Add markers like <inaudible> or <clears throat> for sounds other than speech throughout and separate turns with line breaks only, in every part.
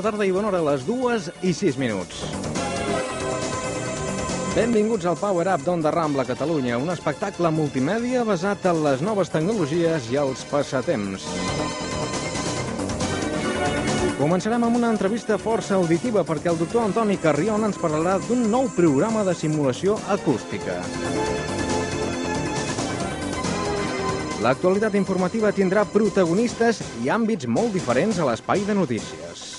Bona tarda i bona hora, a les dues i sis minuts. Benvinguts al Power Up d'Onda Rambla Catalunya, un espectacle multimèdia basat en les noves tecnologies i els passatemps. Començarem amb una entrevista força auditiva perquè el doctor Antoni Carrion ens parlarà d'un nou programa de simulació acústica. L'actualitat informativa tindrà protagonistes i àmbits molt diferents a l'espai de notícies.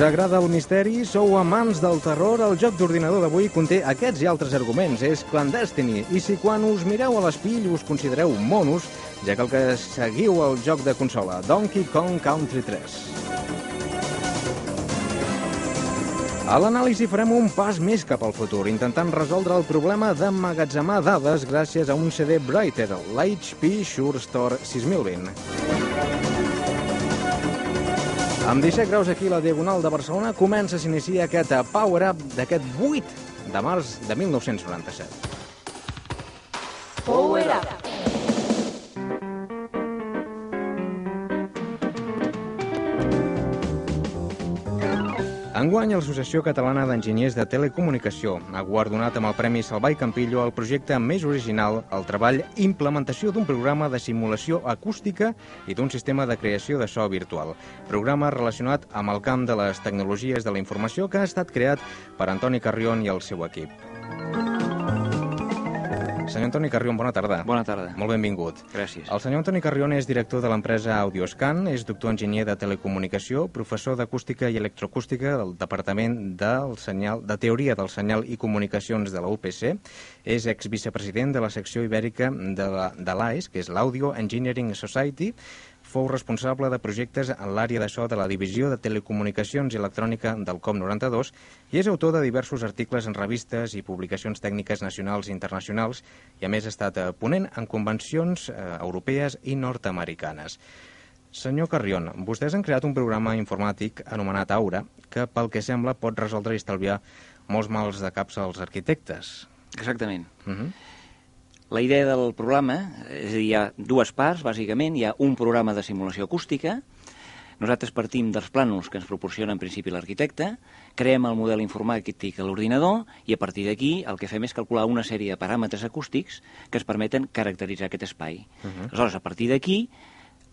Us agrada el misteri? Sou amants del terror? El joc d'ordinador d'avui conté aquests i altres arguments. És Clandestiny. I si quan us mireu a l'espill us considereu monos, ja que el que seguiu el joc de consola, Donkey Kong Country 3. A l'anàlisi farem un pas més cap al futur, intentant resoldre el problema d'emmagatzemar dades gràcies a un CD Brighter, l'HP Sure Store 6020. Amb 17 graus aquí a la Diagonal de Barcelona comença a s'inicia aquest Power Up d'aquest 8 de març de 1997.
Power Up.
Enguany, l'Associació Catalana d'Enginyers de Telecomunicació ha guardonat amb el Premi Salvai Campillo el projecte més original, el treball implementació d'un programa de simulació acústica i d'un sistema de creació de so virtual. Programa relacionat amb el camp de les tecnologies de la informació que ha estat creat per Antoni Carrion i el seu equip. Senyor Antoni Carrion, bona tarda.
Bona tarda.
Molt benvingut.
Gràcies.
El senyor Antoni Carrion és director de l'empresa Audioscan, és doctor enginyer de telecomunicació, professor d'acústica i electroacústica del Departament del senyal, de Teoria del Senyal i Comunicacions de la UPC, és exvicepresident de la secció ibèrica de la- de l'AES, que és l'Audio Engineering Society, fou responsable de projectes en l'àrea de so de la Divisió de Telecomunicacions i Electrònica del COM92 i és autor de diversos articles en revistes i publicacions tècniques nacionals i internacionals i a més ha estat eh, ponent en convencions eh, europees i nord-americanes. Senyor Carrion, vostès han creat un programa informàtic anomenat Aura que, pel que sembla, pot resoldre i estalviar molts mals de caps als arquitectes.
Exactament.
Uh -huh.
La idea del programa, és a dir, hi ha dues parts, bàsicament. Hi ha un programa de simulació acústica. Nosaltres partim dels plànols que ens proporciona en principi l'arquitecte, creem el model informàtic a l'ordinador i a partir d'aquí el que fem és calcular una sèrie de paràmetres acústics que ens permeten caracteritzar aquest espai. Uh -huh. Aleshores, a partir d'aquí,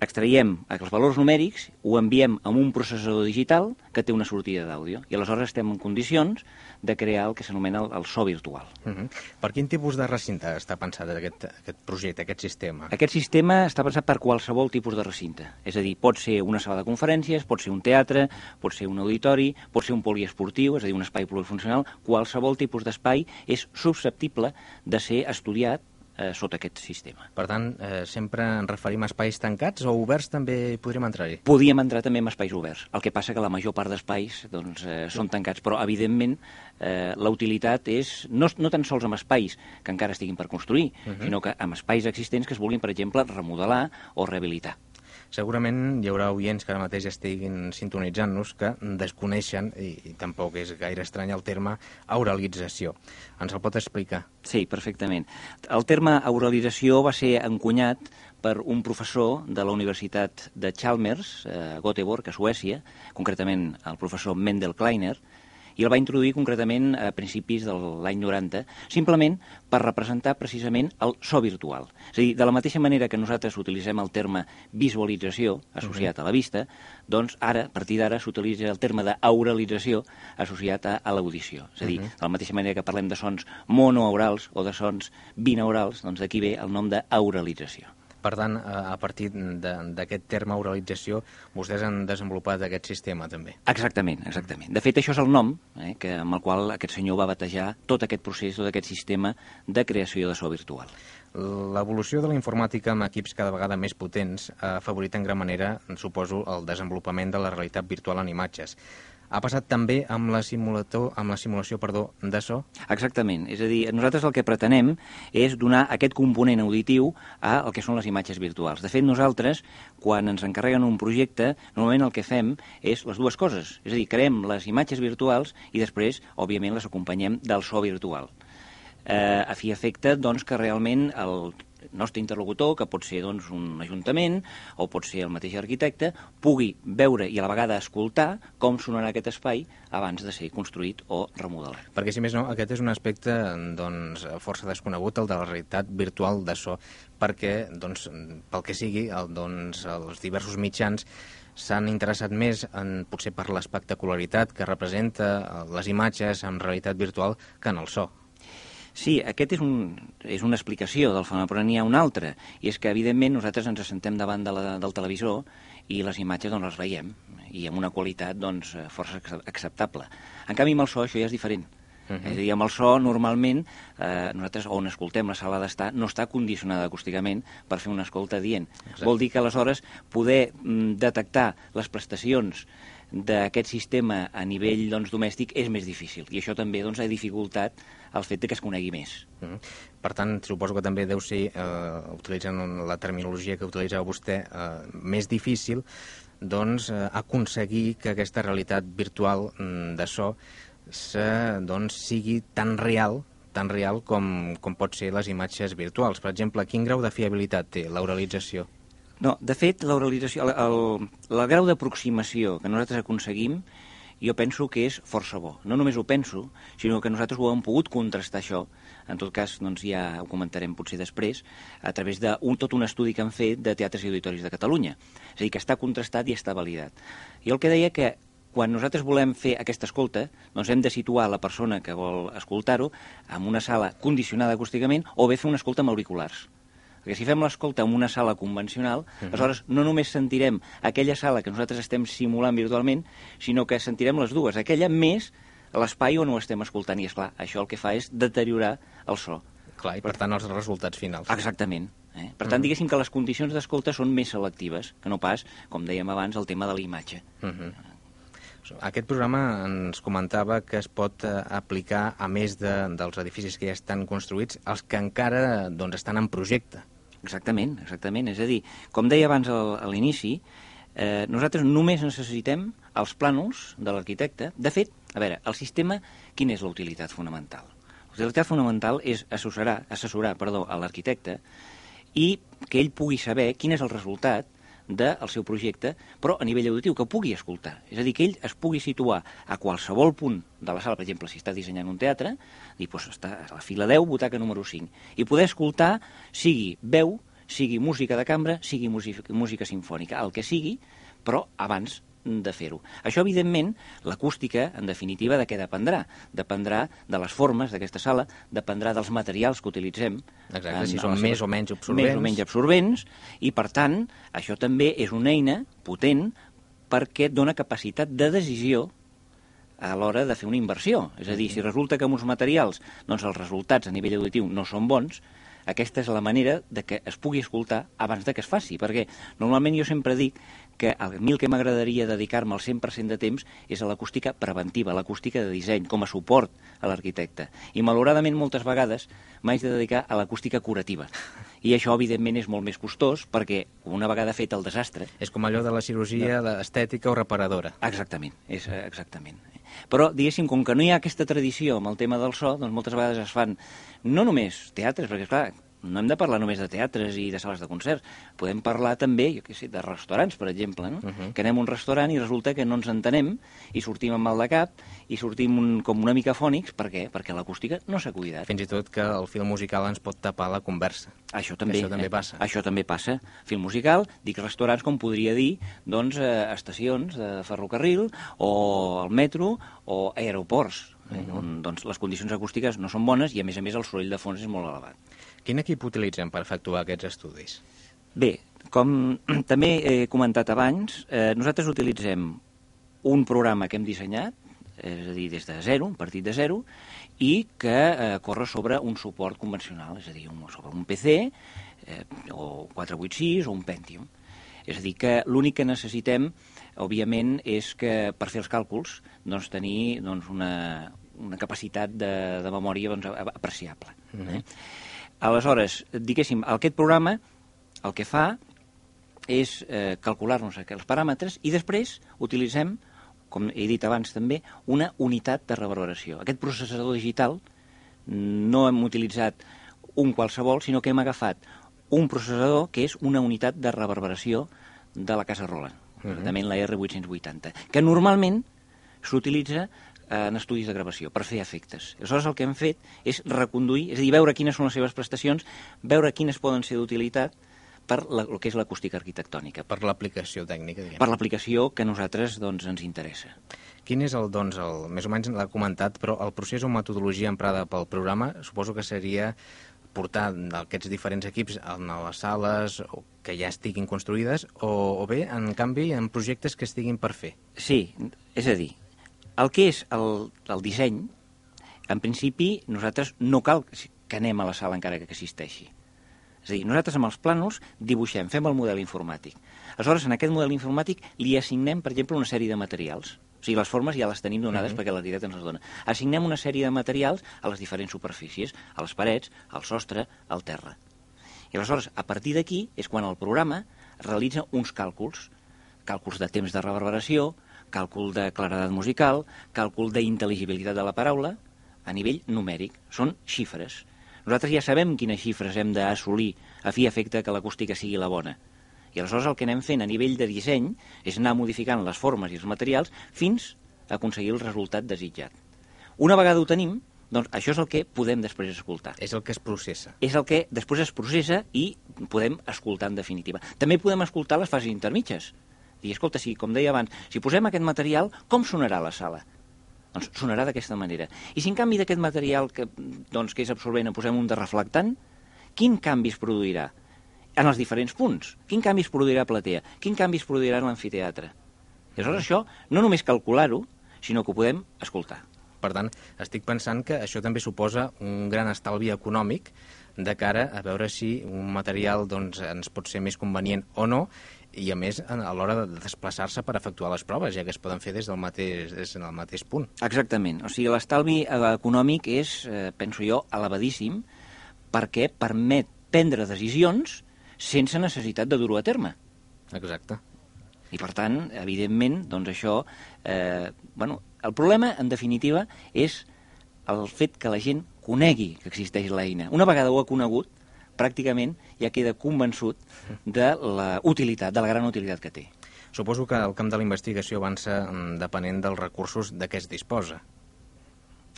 extraiem els valors numèrics, ho enviem a un processador digital que té una sortida d'àudio i aleshores estem en condicions de crear el que s'anomena el, el so virtual.
Uh -huh. Per quin tipus de recinte està pensat aquest, aquest projecte, aquest sistema?
Aquest sistema està pensat per qualsevol tipus de recinte. És a dir, pot ser una sala de conferències, pot ser un teatre, pot ser un auditori, pot ser un poliesportiu, és a dir, un espai plurifuncional. Qualsevol tipus d'espai és susceptible de ser estudiat eh, sota aquest sistema.
Per tant, eh, sempre ens referim a espais tancats o oberts també podríem entrar-hi?
Podíem entrar també en espais oberts. El que passa que la major part d'espais doncs, eh, són tancats, però evidentment eh, la utilitat és no, no tan sols amb espais que encara estiguin per construir, uh -huh. sinó que amb espais existents que es vulguin, per exemple, remodelar o rehabilitar.
Segurament hi haurà oients que ara mateix estiguin sintonitzant-nos que desconeixen, i, i tampoc és gaire estrany el terme, auralització. Ens el pot explicar?
Sí, perfectament. El terme auralització va ser encunyat per un professor de la Universitat de Chalmers, a Göteborg, a Suècia, concretament el professor Mendel Kleiner, i el va introduir concretament a principis de l'any 90, simplement per representar precisament el so virtual. És a dir, de la mateixa manera que nosaltres utilitzem el terme visualització associat a la vista, doncs ara, a partir d'ara, s'utilitza el terme d'auralització associat a, a l'audició. És a dir, de la mateixa manera que parlem de sons monoaurals o de sons binaurals, doncs d'aquí ve el nom d'auralització.
Per tant, a partir d'aquest terme oralització, vostès han desenvolupat aquest sistema també.
Exactament, exactament. De fet, això és el nom eh, que, amb el qual aquest senyor va batejar tot aquest procés, tot aquest sistema de creació de so virtual.
L'evolució de la informàtica amb equips cada vegada més potents ha afavorit en gran manera, suposo, el desenvolupament de la realitat virtual en imatges. Ha passat també amb la, simulator, amb la simulació perdó, de so?
Exactament. És a dir, nosaltres el que pretenem és donar aquest component auditiu a el que són les imatges virtuals. De fet, nosaltres, quan ens encarreguen un projecte, normalment el que fem és les dues coses. És a dir, creem les imatges virtuals i després, òbviament, les acompanyem del so virtual. eh, a fi efecte doncs, que realment el nostre interlocutor, que pot ser doncs, un ajuntament o pot ser el mateix arquitecte, pugui veure i a la vegada escoltar com sonarà aquest espai abans de ser construït o remodelat.
Perquè, si més no, aquest és un aspecte doncs, força desconegut, el de la realitat virtual de so, perquè, doncs, pel que sigui, el, doncs, els diversos mitjans s'han interessat més en, potser per l'espectacularitat que representa les imatges en realitat virtual que en el so.
Sí, aquest és, un, és una explicació del fenomen, però n'hi ha una altra, i és que, evidentment, nosaltres ens assentem davant de la, del televisor i les imatges doncs, les veiem, i amb una qualitat doncs, força acceptable. En canvi, amb el so això ja és diferent. Uh -huh. És a dir, amb el so, normalment, eh, nosaltres on escoltem la sala d'estar no està condicionada acústicament per fer una escolta dient. Exacte. Vol dir que, aleshores, poder mm, detectar les prestacions d'aquest sistema a nivell doncs, domèstic és més difícil. I això també doncs, ha dificultat el fet que es conegui més. Mm -hmm.
Per tant, suposo que també deu ser, eh, utilitzant la terminologia que utilitzava vostè, eh, més difícil doncs, eh, aconseguir que aquesta realitat virtual mm, de so se, doncs, sigui tan real tan real com, com pot ser les imatges virtuals. Per exemple, quin grau de fiabilitat té l'oralització?
No, de fet, l'oralització, el, el, el grau d'aproximació que nosaltres aconseguim jo penso que és força bo. No només ho penso, sinó que nosaltres ho hem pogut contrastar això, en tot cas doncs ja ho comentarem potser després, a través de un, tot un estudi que han fet de teatres i auditoris de Catalunya. És a dir, que està contrastat i està validat. I el que deia que quan nosaltres volem fer aquesta escolta, doncs hem de situar la persona que vol escoltar-ho en una sala condicionada acústicament o bé fer una escolta amb auriculars. Perquè si fem l'escolta en una sala convencional, uh -huh. aleshores no només sentirem aquella sala que nosaltres estem simulant virtualment, sinó que sentirem les dues, aquella més l'espai on ho estem escoltant. I, és clar, això el que fa és deteriorar el so.
Clar, i per tant els resultats finals.
Exactament. Eh? Per tant, diguéssim que les condicions d'escolta són més selectives, que no pas, com dèiem abans, el tema de la imatge. Uh -huh.
Aquest programa ens comentava que es pot eh, aplicar, a més de, dels edificis que ja estan construïts, els que encara doncs, estan en projecte.
Exactament, exactament. És a dir, com deia abans al, a l'inici, eh, nosaltres només necessitem els plànols de l'arquitecte. De fet, a veure, el sistema, quina és la utilitat fonamental? La utilitat fonamental és assessorar, assessorar perdó, a l'arquitecte i que ell pugui saber quin és el resultat del seu projecte, però a nivell auditiu, que pugui escoltar. És a dir, que ell es pugui situar a qualsevol punt de la sala, per exemple, si està dissenyant un teatre, i doncs està a la fila 10, butaca número 5, i poder escoltar, sigui veu, sigui música de cambra, sigui música, música sinfònica, el que sigui, però abans de fer-ho. Això, evidentment, l'acústica, en definitiva, de què dependrà? Dependrà de les formes d'aquesta sala, dependrà dels materials que utilitzem.
Exacte, en, si són més o menys absorbents.
Més o menys absorbents, i, per tant, això també és una eina potent perquè et dona capacitat de decisió a l'hora de fer una inversió. És a dir, si resulta que amb uns materials doncs, els resultats a nivell auditiu no són bons, aquesta és la manera de que es pugui escoltar abans de que es faci, perquè normalment jo sempre dic que el que m'agradaria dedicar-me al 100% de temps és a l'acústica preventiva, l'acústica de disseny, com a suport a l'arquitecte. I malauradament moltes vegades m'haig de dedicar a l'acústica curativa. I això, evidentment, és molt més costós perquè una vegada fet el desastre...
És com allò de la cirurgia no. estètica o reparadora.
Exactament, és eh, exactament. Però, diguéssim, com que no hi ha aquesta tradició amb el tema del so, doncs moltes vegades es fan no només teatres, perquè, clar, no hem de parlar només de teatres i de sales de concerts, podem parlar també, jo què sé, de restaurants, per exemple, no? Uh -huh. Que anem a un restaurant i resulta que no ens entenem i sortim amb mal de cap i sortim un, com una mica fònics, per què? Perquè l'acústica no s'ha cuidat.
Fins i tot que el film musical ens pot tapar la conversa.
Això també,
això també eh? passa.
Això també passa. Film musical, dic restaurants com podria dir, doncs, eh, estacions de ferrocarril o el metro o aeroports, eh, uh -huh. on doncs, les condicions acústiques no són bones i, a més a més, el soroll de fons és molt elevat.
Quin equip utilitzen per efectuar aquests estudis?
Bé, com <clears throat> també he comentat abans, eh, nosaltres utilitzem un programa que hem dissenyat, és a dir, des de zero, un partit de zero, i que eh, corre sobre un suport convencional, és a dir, un, sobre un PC, eh, o 486 o un Pentium. És a dir, que l'únic que necessitem, òbviament, és que per fer els càlculs doncs, tenir doncs, una, una capacitat de, de memòria doncs, apreciable. Mm -hmm. eh? Aleshores, diguéssim, aquest programa el que fa és eh, calcular-nos els paràmetres i després utilitzem, com he dit abans també, una unitat de reverberació. Aquest processador digital no hem utilitzat un qualsevol, sinó que hem agafat un processador que és una unitat de reverberació de la casa Roland, uh -huh. també la R880, que normalment s'utilitza en estudis de gravació, per fer efectes. Aleshores el que hem fet és reconduir, és a dir, veure quines són les seves prestacions, veure quines poden ser d'utilitat per la, el que és l'acústica arquitectònica.
Per l'aplicació tècnica,
diguem. Per l'aplicació que a nosaltres doncs, ens interessa.
Quin és el, doncs, el, més o menys l'ha comentat, però el procés o metodologia emprada pel programa suposo que seria portar aquests diferents equips a les sales que ja estiguin construïdes o, o bé, en canvi, en projectes que estiguin per fer.
Sí, és a dir, el que és el, el disseny, en principi, nosaltres no cal que anem a la sala encara que existeixi. És a dir, nosaltres amb els plànols dibuixem, fem el model informàtic. Aleshores, en aquest model informàtic li assignem, per exemple, una sèrie de materials. O sigui, les formes ja les tenim donades uh -huh. perquè l'arquitecte ens les dona. Assignem una sèrie de materials a les diferents superfícies, a les parets, al sostre, al terra. I aleshores, a partir d'aquí, és quan el programa realitza uns càlculs, càlculs de temps de reverberació, càlcul de claredat musical, càlcul d'intel·ligibilitat de la paraula, a nivell numèric. Són xifres. Nosaltres ja sabem quines xifres hem d'assolir a fi efecte que l'acústica sigui la bona. I aleshores el que anem fent a nivell de disseny és anar modificant les formes i els materials fins a aconseguir el resultat desitjat. Una vegada ho tenim, doncs això és el que podem després escoltar.
És el que es processa.
És el que després es processa i podem escoltar en definitiva. També podem escoltar les fases intermitges. Dir, escolta, si, com deia abans, si posem aquest material, com sonarà la sala? Doncs sonarà d'aquesta manera. I si en canvi d'aquest material que, doncs, que és absorbent en posem un de reflectant, quin canvi es produirà? en els diferents punts. Quin canvi es produirà a platea? Quin canvi es produirà en l'amfiteatre? Aleshores això no només calcular-ho, sinó que ho podem escoltar.
Per tant, estic pensant que això també suposa un gran estalvi econòmic de cara a veure si un material doncs, ens pot ser més convenient o no i a més a l'hora de desplaçar-se per efectuar les proves, ja que es poden fer des del mateix, des del mateix punt.
Exactament. O sigui, l'estalvi econòmic és, eh, penso jo, elevadíssim perquè permet prendre decisions sense necessitat de dur-ho a terme.
Exacte.
I per tant, evidentment, doncs això... Eh, bueno, el problema, en definitiva, és el fet que la gent conegui que existeix l'eina. Una vegada ho ha conegut, pràcticament ja queda convençut de la utilitat, de la gran utilitat que té.
Suposo que el camp de la investigació avança mm, depenent dels recursos de què es disposa.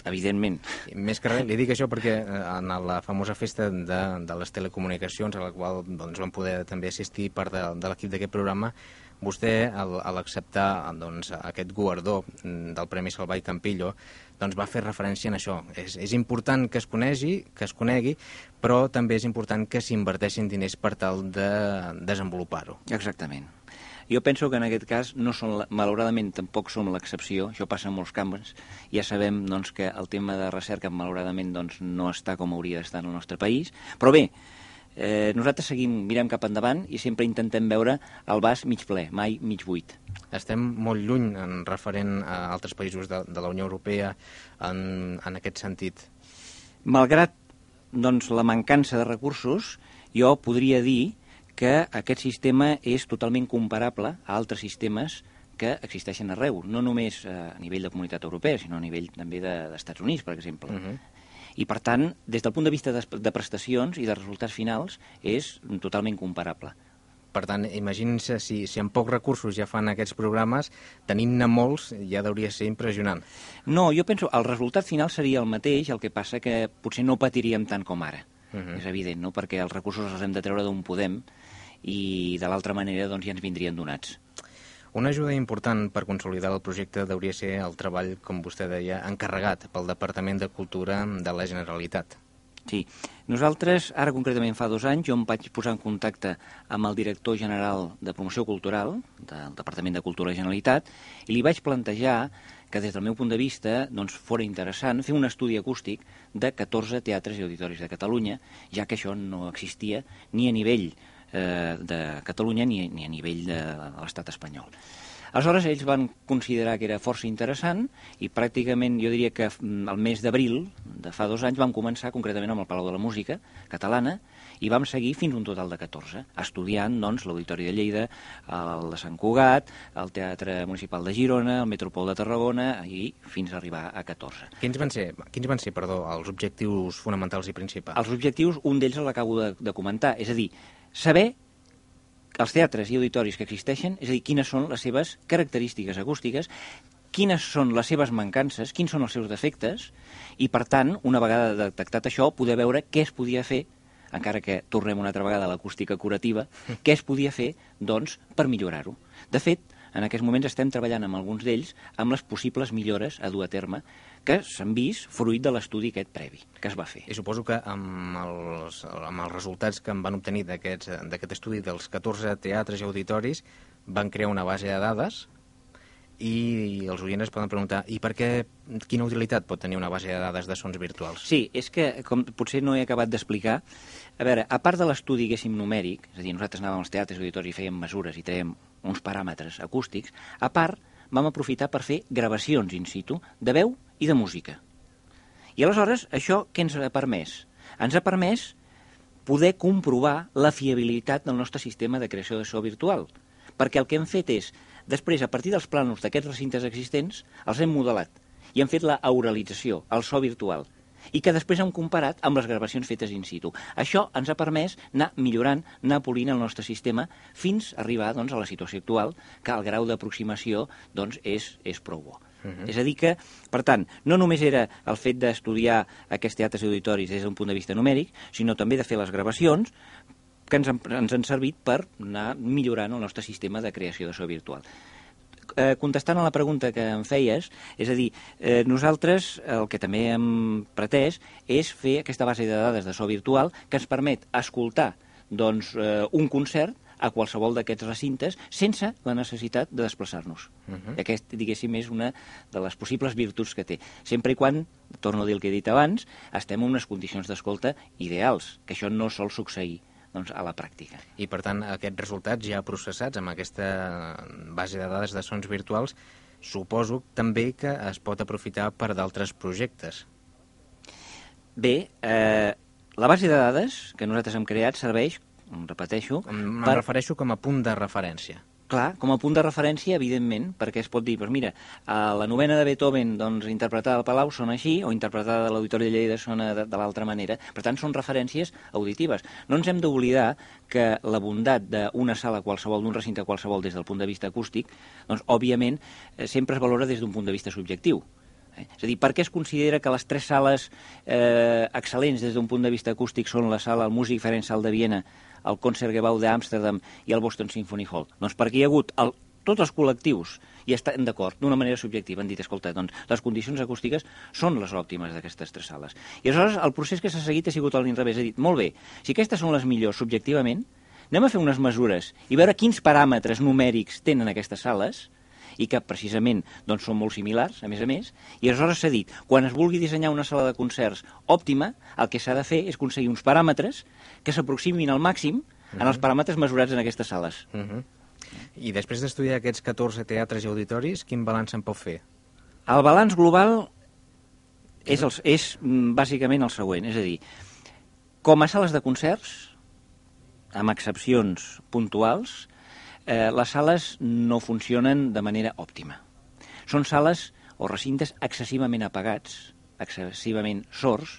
Evidentment.
Més que res, li dic això perquè eh, en la famosa festa de, de les telecomunicacions, a la qual doncs, vam poder també assistir part de, de l'equip d'aquest programa, vostè, al, a l'acceptar doncs, aquest guardó mm, del Premi Salvai Campillo, doncs va fer referència en això. És, és important que es conegui, que es conegui, però també és important que s'inverteixin diners per tal de desenvolupar-ho.
Exactament. Jo penso que en aquest cas, no són, malauradament, tampoc som l'excepció, això passa en molts camps. Ja sabem doncs, que el tema de recerca, malauradament, doncs, no està com hauria d'estar en el nostre país. Però bé, eh, nosaltres seguim, mirem cap endavant i sempre intentem veure el vas mig ple, mai mig buit.
Estem molt lluny en referent a altres països de, de la Unió Europea en, en aquest sentit.
Malgrat doncs, la mancança de recursos, jo podria dir que aquest sistema és totalment comparable a altres sistemes que existeixen arreu, no només a nivell de comunitat europea, sinó a nivell també d'Estats de, Units, per exemple. Uh -huh. I, per tant, des del punt de vista de, de prestacions i de resultats finals, és totalment comparable.
Per tant, imaginin-se, si, si amb pocs recursos ja fan aquests programes, tenint-ne molts ja hauria ser impressionant.
No, jo penso, el resultat final seria el mateix, el que passa que potser no patiríem tant com ara. Uh -huh. És evident, no? perquè els recursos els hem de treure d'on podem, i de l'altra manera doncs, ja ens vindrien donats.
Una ajuda important per consolidar el projecte hauria ser el treball, com vostè deia, encarregat pel Departament de Cultura de la Generalitat.
Sí. Nosaltres, ara concretament fa dos anys, jo em vaig posar en contacte amb el director general de promoció cultural del Departament de Cultura de la Generalitat i li vaig plantejar que des del meu punt de vista doncs, fora interessant fer un estudi acústic de 14 teatres i auditoris de Catalunya, ja que això no existia ni a nivell eh, de Catalunya ni, ni a nivell de, de l'estat espanyol. Aleshores, ells van considerar que era força interessant i pràcticament, jo diria que mm, el mes d'abril de fa dos anys vam començar concretament amb el Palau de la Música catalana i vam seguir fins un total de 14, estudiant doncs, l'Auditori de Lleida, el de Sant Cugat, el Teatre Municipal de Girona, el Metropol de Tarragona i fins a arribar a 14.
Quins van ser, quins van ser perdó, els objectius fonamentals i principals?
Els objectius, un d'ells l'acabo de, de comentar, és a dir, saber els teatres i auditoris que existeixen, és a dir, quines són les seves característiques acústiques, quines són les seves mancances, quins són els seus defectes, i per tant, una vegada detectat això, poder veure què es podia fer encara que tornem una altra vegada a l'acústica curativa, <laughs> què es podia fer, doncs, per millorar-ho. De fet, en aquests moments estem treballant amb alguns d'ells amb les possibles millores a dur a terme que s'han vist fruit de l'estudi aquest previ que es va fer.
I suposo que amb els, amb els resultats que en van obtenir d'aquest estudi dels 14 teatres i auditoris van crear una base de dades i els oients es poden preguntar i per què, quina utilitat pot tenir una base de dades de sons virtuals?
Sí, és que, com potser no he acabat d'explicar, a veure, a part de l'estudi, diguéssim, numèric, és a dir, nosaltres anàvem als teatres auditoris i fèiem mesures i traiem uns paràmetres acústics, a part vam aprofitar per fer gravacions in situ de veu i de música. I aleshores, això què ens ha permès? Ens ha permès poder comprovar la fiabilitat del nostre sistema de creació de so virtual, perquè el que hem fet és Després, a partir dels plànols d'aquests recintes existents, els hem modelat i hem fet la auralització, el so virtual, i que després hem comparat amb les gravacions fetes in situ. Això ens ha permès anar millorant, anar polint el nostre sistema fins a arribar doncs, a la situació actual, que el grau d'aproximació doncs, és, és prou bo. Uh -huh. És a dir que, per tant, no només era el fet d'estudiar aquests teatres i auditoris des d'un punt de vista numèric, sinó també de fer les gravacions, que ens, ens han servit per anar millorant el nostre sistema de creació de so virtual eh, contestant a la pregunta que em feies, és a dir, eh, nosaltres el que també hem pretès és fer aquesta base de dades de so virtual que ens permet escoltar doncs, eh, un concert a qualsevol d'aquests recintes sense la necessitat de desplaçar-nos. Uh -huh. I aquest, diguéssim, és una de les possibles virtuts que té. Sempre i quan, torno a dir el que he dit abans, estem en unes condicions d'escolta ideals, que això no sol succeir doncs, a la pràctica.
I, per tant, aquests resultats ja processats amb aquesta base de dades de sons virtuals, suposo també que es pot aprofitar per d'altres projectes.
Bé, eh, la base de dades que nosaltres hem creat serveix, repeteixo...
Em per... refereixo com a punt de referència.
Clar, com a punt de referència, evidentment, perquè es pot dir, doncs mira, a la novena de Beethoven, doncs, interpretada al Palau sona així, o interpretada a l'Auditori de Lleida sona de, de l'altra manera. Per tant, són referències auditives. No ens hem d'oblidar que la bondat d'una sala qualsevol, d'un recinte qualsevol, des del punt de vista acústic, doncs, òbviament, eh, sempre es valora des d'un punt de vista subjectiu. És a dir, per què es considera que les tres sales eh, excel·lents des d'un punt de vista acústic són la sala el Músic Ferenc de Viena, el Concertgebouw d'Amsterdam i el Boston Symphony Hall? Doncs perquè hi ha hagut el, tots els col·lectius i estan d'acord, d'una manera subjectiva, han dit, escolta, doncs les condicions acústiques són les òptimes d'aquestes tres sales. I aleshores el procés que s'ha seguit ha sigut a l'inrevés, ha dit, molt bé, si aquestes són les millors subjectivament, anem a fer unes mesures i veure quins paràmetres numèrics tenen aquestes sales, i que precisament doncs, són molt similars, a més a més, i aleshores s'ha dit, quan es vulgui dissenyar una sala de concerts òptima, el que s'ha de fer és aconseguir uns paràmetres que s'aproximin al màxim uh -huh. en els mhm. paràmetres mesurats en aquestes sales. Uh mhm. -huh.
I després d'estudiar aquests 14 teatres i auditoris, quin balanç en pot fer?
El balanç global és, el, és mm, bàsicament el següent, és a dir, com a sales de concerts, amb excepcions puntuals, eh, les sales no funcionen de manera òptima. Són sales o recintes excessivament apagats, excessivament sords,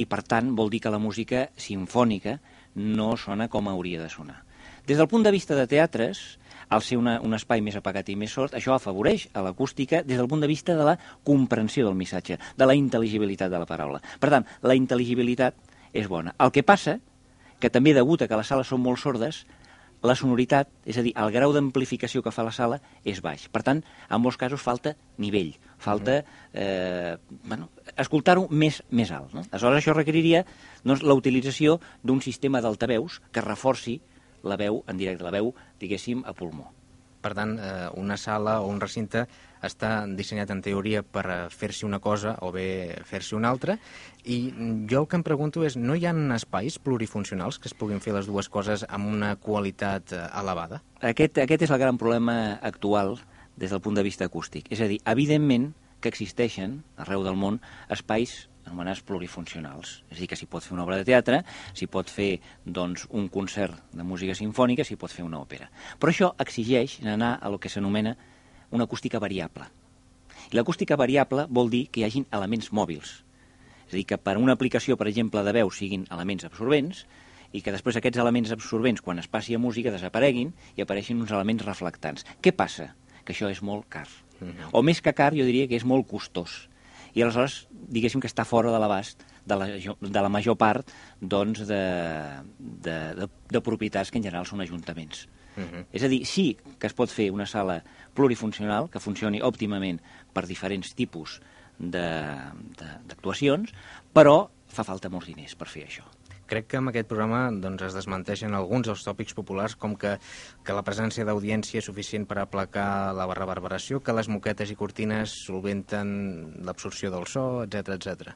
i per tant vol dir que la música sinfònica no sona com hauria de sonar. Des del punt de vista de teatres, al ser una, un espai més apagat i més sord, això afavoreix a l'acústica des del punt de vista de la comprensió del missatge, de la intel·ligibilitat de la paraula. Per tant, la intel·ligibilitat és bona. El que passa que també degut a que les sales són molt sordes, la sonoritat, és a dir, el grau d'amplificació que fa la sala és baix. Per tant, en molts casos falta nivell, falta eh, bueno, escoltar-ho més, més alt. No? Aleshores, això requeriria doncs, la utilització d'un sistema d'altaveus que reforci la veu en directe, la veu, diguéssim, a pulmó.
Per tant, eh, una sala o un recinte està dissenyat en teoria per eh, fer-s'hi una cosa o bé fer-s'hi una altra, i jo el que em pregunto és, no hi ha espais plurifuncionals que es puguin fer les dues coses amb una qualitat eh, elevada?
Aquest, aquest és el gran problema actual des del punt de vista acústic. És a dir, evidentment que existeixen arreu del món espais anomenats plurifuncionals. És a dir, que s'hi pot fer una obra de teatre, s'hi pot fer doncs, un concert de música sinfònica, s'hi pot fer una òpera. Però això exigeix anar a lo que s'anomena una acústica variable. I l'acústica variable vol dir que hi hagin elements mòbils. És a dir, que per una aplicació, per exemple, de veu siguin elements absorbents i que després aquests elements absorbents, quan es passi a música, desapareguin i apareixin uns elements reflectants. Què passa? Que això és molt car. Mhm. -huh. O més que car, jo diria que és molt costós i aleshores diguéssim que està fora de l'abast de, la, de la major part doncs, de, de, de, de propietats que en general són ajuntaments. Uh -huh. És a dir, sí que es pot fer una sala plurifuncional que funcioni òptimament per diferents tipus d'actuacions, però fa falta molts diners per fer això.
Crec que amb aquest programa doncs, es desmenteixen alguns dels tòpics populars, com que, que la presència d'audiència és suficient per aplacar la reverberació, que les moquetes i cortines solventen l'absorció del so, etc etc.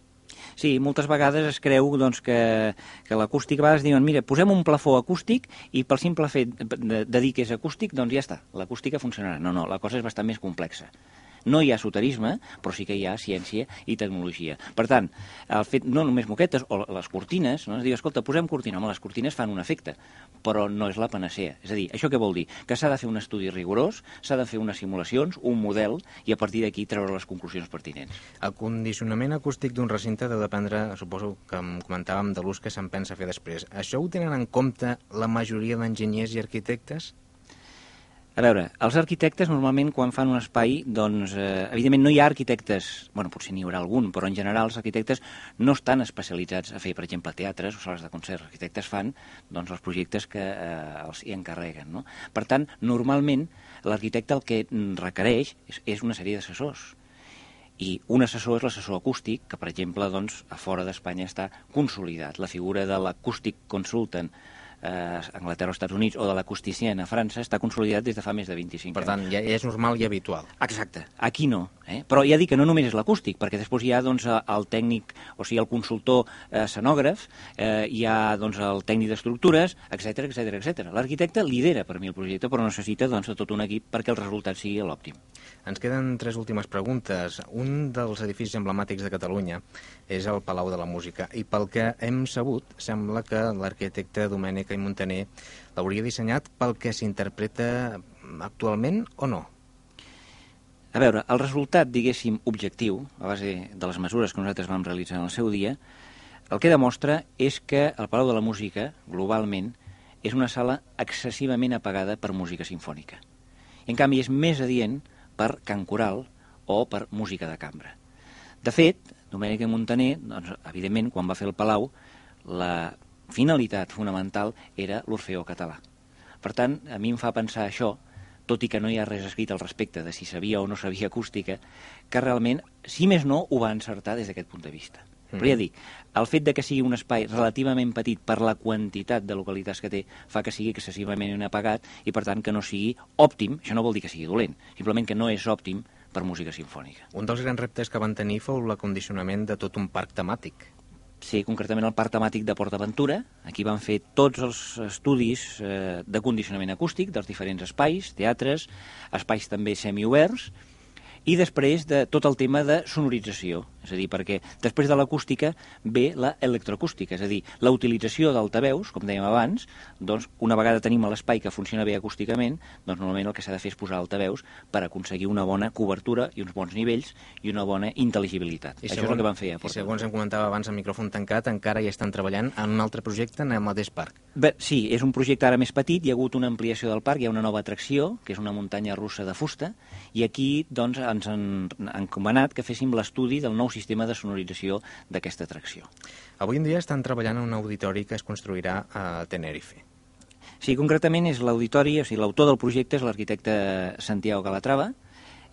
Sí, moltes vegades es creu doncs, que, que l'acústic, a vegades diuen, mira, posem un plafó acústic i pel simple fet de, de dir que és acústic, doncs ja està, l'acústica funcionarà. No, no, la cosa és bastant més complexa. No hi ha soterisme, però sí que hi ha ciència i tecnologia. Per tant, el fet, no només moquetes o les cortines, no? es diu, escolta, posem cortina, home, les cortines fan un efecte, però no és la panacea. És a dir, això què vol dir? Que s'ha de fer un estudi rigorós, s'ha de fer unes simulacions, un model, i a partir d'aquí treure les conclusions pertinents.
El condicionament acústic d'un recinte deu dependre, suposo que em comentàvem, de l'ús que se'n pensa fer després. Això ho tenen en compte la majoria d'enginyers i arquitectes?
A veure, els arquitectes normalment quan fan un espai, doncs, eh, evidentment no hi ha arquitectes, bueno, potser n'hi haurà algun, però en general els arquitectes no estan especialitzats a fer, per exemple, teatres o sales de concert. Els arquitectes fan doncs, els projectes que eh, els hi encarreguen. No? Per tant, normalment l'arquitecte el que requereix és, és una sèrie d'assessors. I un assessor és l'assessor acústic, que per exemple doncs, a fora d'Espanya està consolidat. La figura de l'acústic consultant eh, Anglaterra o Estats Units o de l'acusticien a França està consolidat des de fa més de 25
anys. Per tant, ja és normal i habitual.
Exacte. Aquí no. Eh? Però ja dic que no només és l'acústic, perquè després hi ha doncs, el tècnic, o sigui, el consultor eh, escenògraf, eh, hi ha doncs, el tècnic d'estructures, etc etc etc. L'arquitecte lidera per mi el projecte, però necessita doncs, tot un equip perquè el resultat sigui l'òptim.
Ens queden tres últimes preguntes. Un dels edificis emblemàtics de Catalunya és el Palau de la Música, i pel que hem sabut, sembla que l'arquitecte Domènec i Montaner l'hauria dissenyat pel que s'interpreta actualment o no?
A veure, el resultat, diguéssim, objectiu, a base de les mesures que nosaltres vam realitzar en el seu dia, el que demostra és que el Palau de la Música, globalment, és una sala excessivament apagada per música sinfònica. En canvi, és més adient per cant coral o per música de cambra. De fet, Domènec Montaner, doncs, evidentment, quan va fer el Palau, la finalitat fonamental era l'Orfeó català. Per tant, a mi em fa pensar això, tot i que no hi ha res escrit al respecte de si sabia o no sabia acústica, que realment, si més no, ho va encertar des d'aquest punt de vista. Mm. Però ja dic, el fet de que sigui un espai relativament petit per la quantitat de localitats que té fa que sigui excessivament apagat i per tant que no sigui òptim, això no vol dir que sigui dolent, simplement que no és òptim per música sinfònica.
Un dels grans reptes que van tenir fou l'acondicionament de tot un parc temàtic.
Sí, concretament el parc temàtic de Port Aventura. Aquí van fer tots els estudis eh, de condicionament acústic dels diferents espais, teatres, espais també semioberts, i després de tot el tema de sonorització, és a dir, perquè després de l'acústica ve la electroacústica, és a dir, la utilització d'altaveus, com dèiem abans, doncs una vegada tenim l'espai que funciona bé acústicament, doncs normalment el que s'ha de fer és posar altaveus per aconseguir una bona cobertura i uns bons nivells i una bona intel·ligibilitat. I Això segons, és el que van fer a
I segons em comentava abans el micròfon tancat, encara hi estan treballant en un altre projecte en el mateix parc.
Bé, sí, és un projecte ara més petit, hi ha hagut una ampliació del parc, hi ha una nova atracció, que és una muntanya russa de fusta, i aquí doncs, ens han encomanat que féssim l'estudi del nou sistema de sonorització d'aquesta atracció.
Avui en dia estan treballant en un auditori que es construirà a Tenerife.
Sí, concretament és l'auditori, o sigui, l'autor del projecte és l'arquitecte Santiago Calatrava,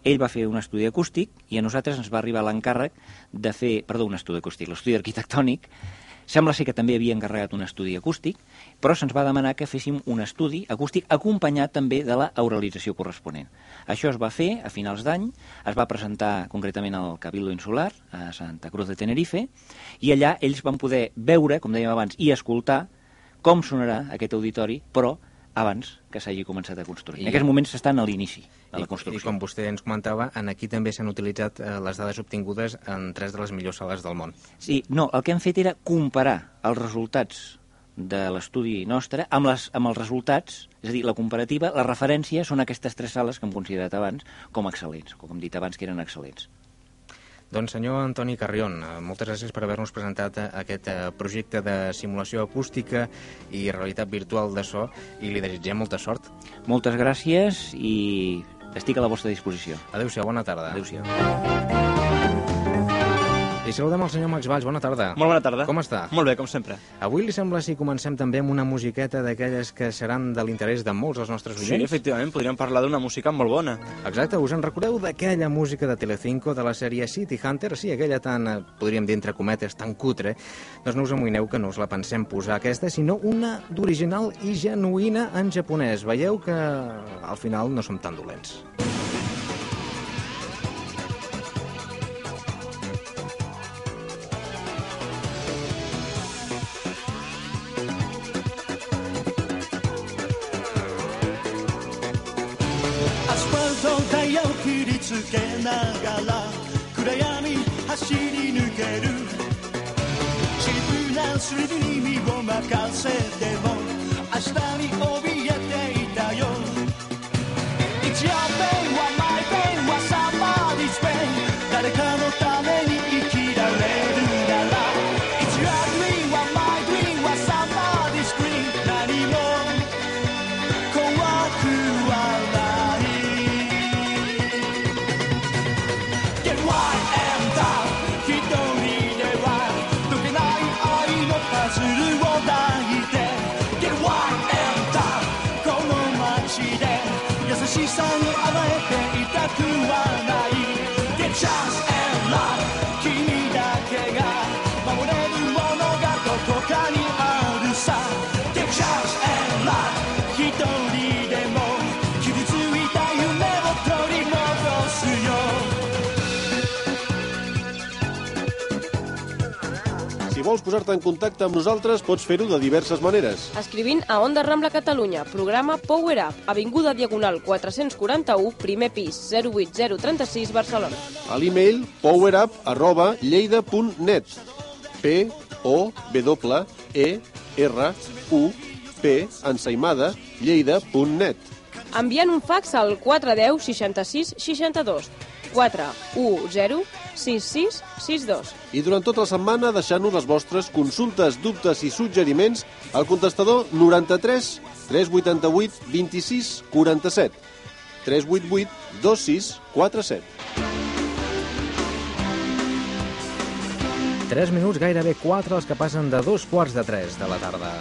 ell va fer un estudi acústic i a nosaltres ens va arribar l'encàrrec de fer, perdó, un estudi acústic, l'estudi arquitectònic, Sembla ser que també havia encarregat un estudi acústic, però se'ns va demanar que féssim un estudi acústic acompanyat també de la auralització corresponent. Això es va fer a finals d'any, es va presentar concretament al Cabildo Insular, a Santa Cruz de Tenerife, i allà ells van poder veure, com dèiem abans, i escoltar com sonarà aquest auditori, però abans que s'hagi començat a construir. I... En aquests moments estan a l'inici de la construcció.
I, I com vostè ens comentava, en aquí també s'han utilitzat eh, les dades obtingudes en tres de les millors sales del món.
Sí, no, el que hem fet era comparar els resultats de l'estudi nostre amb, les, amb els resultats, és a dir, la comparativa, la referència són aquestes tres sales que hem considerat abans com excel·lents, com hem dit abans que eren excel·lents.
Doncs senyor Antoni Carrion, eh, moltes gràcies per haver-nos presentat eh, aquest eh, projecte de simulació acústica i realitat virtual de so i li desitgem molta sort.
Moltes gràcies i estic a la vostra disposició.
Adéu-siau, bona tarda.
Adéu-siau.
I saludem el senyor Max Valls, bona tarda.
Molt bona tarda.
Com està?
Molt bé, com sempre.
Avui li sembla si comencem també amb una musiqueta d'aquelles que seran de l'interès de molts dels nostres oients?
Sí, efectivament, podríem parlar d'una música molt bona.
Exacte, us en recordeu d'aquella música de Telecinco de la sèrie City Hunter? Sí, aquella tan, eh, podríem dir entre cometes, tan cutre. Doncs no us amoïneu que no us la pensem posar aquesta, sinó una d'original i genuïna en japonès. Veieu que al final no som tan dolents.
つけながら暗闇走り抜ける。渋なスリルに身を任せて
vols posar-te en contacte amb nosaltres, pots fer-ho de diverses maneres.
Escrivint a Onda Rambla Catalunya, programa Power Up, Avinguda Diagonal 441, primer pis, 08036, Barcelona.
A l'e-mail powerup arroba lleida.net p o w e r u p ensaïmada lleida.net
Enviant un fax al 410 66 62 410 66 62.
i durant tota la setmana deixant-nos les vostres consultes, dubtes i suggeriments al contestador 93 388 26 47 388 26 47
3 minuts, gairebé 4 els que passen de dos quarts de 3 de la tarda.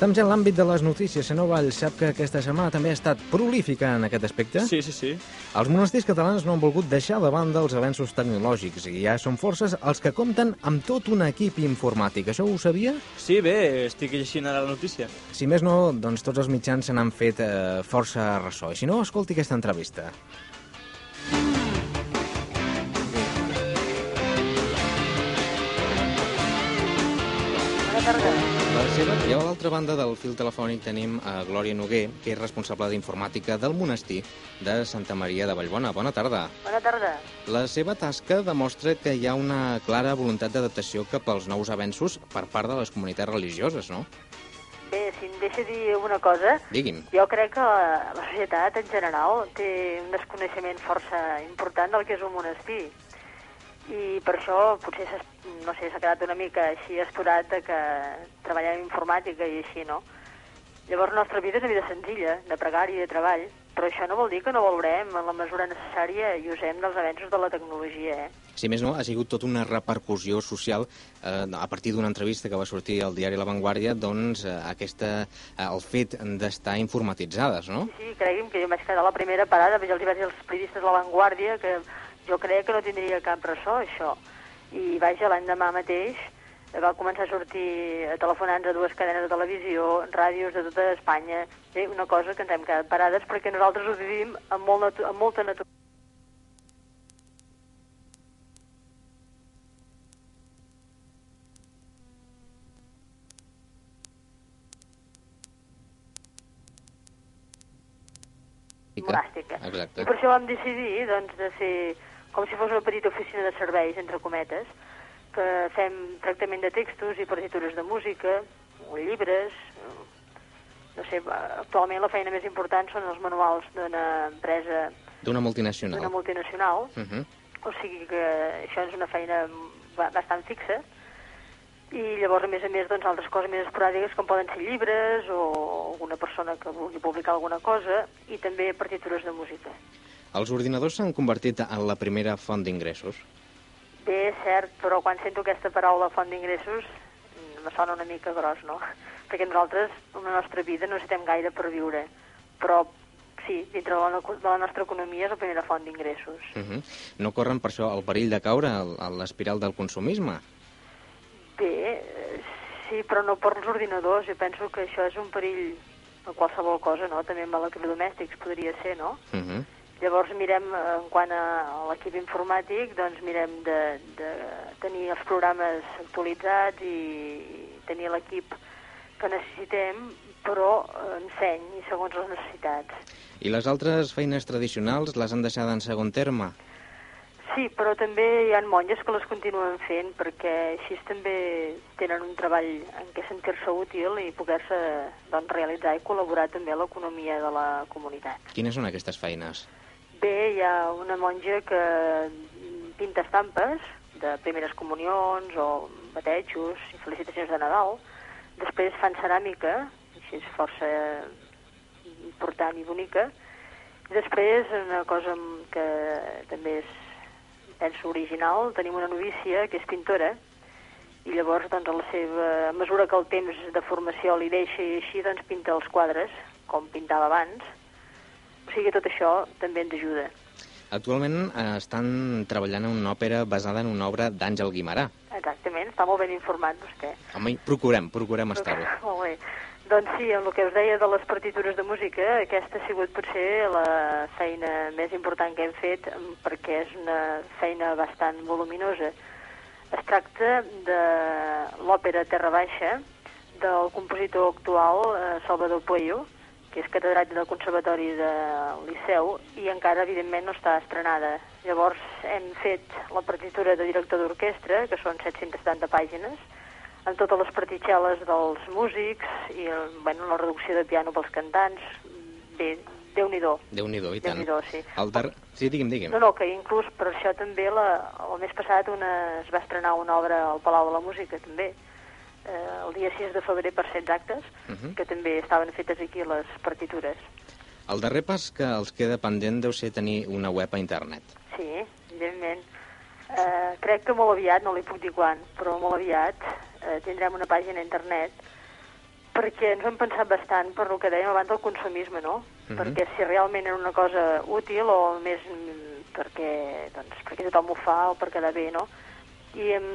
Estem en l'àmbit de les notícies. Senyor Vall, sap que aquesta setmana també ha estat prolífica en aquest aspecte?
Sí, sí, sí.
Els monestirs catalans no han volgut deixar de banda els avenços tecnològics i ja són forces els que compten amb tot un equip informàtic. Això ho sabia?
Sí, bé, estic llegint ara la notícia.
Si més no, doncs tots els mitjans se n'han fet eh, força ressò. I si no, escolti aquesta entrevista. Seva, I a l'altra banda del fil telefònic tenim a Glòria Noguer, que és responsable d'informàtica del monestir de Santa Maria de Vallbona. Bona tarda.
Bona tarda.
La seva tasca demostra que hi ha una clara voluntat d'adaptació cap als nous avenços per part de les comunitats religioses, no?
Bé, si em deixa dir una cosa,
Digui'm.
jo crec que la, la societat en general té un desconeixement força important del que és un monestir. I per això potser s'ha no sé, quedat una mica així esturat de que treballem en informàtica i així, no? Llavors, la nostra vida és una vida senzilla, de pregària i de treball, però això no vol dir que no valorem en la mesura necessària i usem dels avenços de la tecnologia, eh?
Si més no, ha sigut tota una repercussió social eh, a partir d'una entrevista que va sortir al diari La Vanguardia, doncs eh, aquesta, eh, el fet d'estar informatitzades, no?
Sí, cregui'm que jo vaig quedar la primera parada, perquè els hi vaig dir als periodistes de La Vanguardia que jo crec que no tindria cap ressò, això. I vaja, l'endemà mateix va començar a sortir a telefonants a dues cadenes de televisió, ràdios de tota Espanya, eh? una cosa que ens hem quedat parades perquè nosaltres ho vivim amb, molt natu amb molta naturalitat. monàstica.
Exacte.
I per això vam decidir doncs, de fer com si fos una petita oficina de serveis, entre cometes, que fem tractament de textos i partitures de música, o llibres, no sé, actualment la feina més important són els manuals d'una empresa,
D'una multinacional.
d'una multinacional,
Uh -huh.
o sigui que això és una feina ba- bastant fixa, i llavors, a més a més, doncs, altres coses més esporàdiques com poden ser llibres o alguna persona que vulgui publicar alguna cosa i també partitures de música.
Els ordinadors s'han convertit en la primera font d'ingressos.
Bé, és cert, però quan sento aquesta paraula font d'ingressos mm, me sona una mica gros, no? <laughs> Perquè nosaltres, en la nostra vida, no necessitem gaire per viure, però sí, dintre de la, de la nostra economia és la primera font d'ingressos.
Uh -huh. No corren per això el perill de caure a l'espiral del consumisme?
Bé, sí, però no per als ordinadors. Jo penso que això és un perill a qualsevol cosa, no? També amb electrodomèstics podria ser, no?
Uh -huh.
Llavors mirem, eh, en quant a l'equip informàtic, doncs mirem de, de tenir els programes actualitzats i tenir l'equip que necessitem, però eh, en seny i segons les necessitats.
I les altres feines tradicionals les han deixat en segon terme?
Sí, però també hi ha monges que les continuen fent perquè així també tenen un treball en què sentir-se útil i poder-se doncs, realitzar i col·laborar també a l'economia de la comunitat.
Quines són aquestes feines?
Bé, hi ha una monja que pinta estampes de primeres comunions o batejos i felicitacions de Nadal. Després fan ceràmica, així és força important i bonica. Després, una cosa que també és, penso, original, tenim una novícia que és pintora, i llavors, doncs, a la seva a mesura que el temps de formació li deixa i així, doncs, pinta els quadres, com pintava abans. O sigui, tot això també ens ajuda.
Actualment eh, estan treballant en una òpera basada en una obra d'Àngel Guimarà.
Exactament, està molt ben informat vostè.
Home, procurem, procurem estar-ho. <laughs>
Molt bé. Doncs sí, amb el que us deia de les partitures de música, aquesta ha sigut potser la feina més important que hem fet perquè és una feina bastant voluminosa. Es tracta de l'òpera Terra Baixa del compositor actual eh, Salvador Puello, que és catedràtic del Conservatori del Liceu i encara, evidentment, no està estrenada. Llavors hem fet la partitura de director d'orquestra, que són 770 pàgines, amb totes les partitxeles dels músics i bueno, la reducció de piano pels cantants. Bé, Déu-n'hi-do.
Déu-n'hi-do, i tant.
Déu-n'hi-do, sí.
El dar... Sí, digui'm, digui'm.
No, no, que inclús per això també la, el mes passat una, es va estrenar una obra al Palau de la Música, també, eh, el dia 6 de febrer per 16 actes,
Uh -huh.
que també estaven fetes aquí les partitures.
El darrer pas que els queda pendent deu ser tenir una web a internet.
Sí, evidentment. Eh, crec que molt aviat, no li puc dir quan, però molt aviat eh, tindrem una pàgina a internet perquè ens hem pensat bastant per el que dèiem abans del consumisme, no?
Mhm.
Perquè si realment era una cosa útil o més mm, perquè, doncs, perquè tothom ho fa o per quedar bé, no? I hem,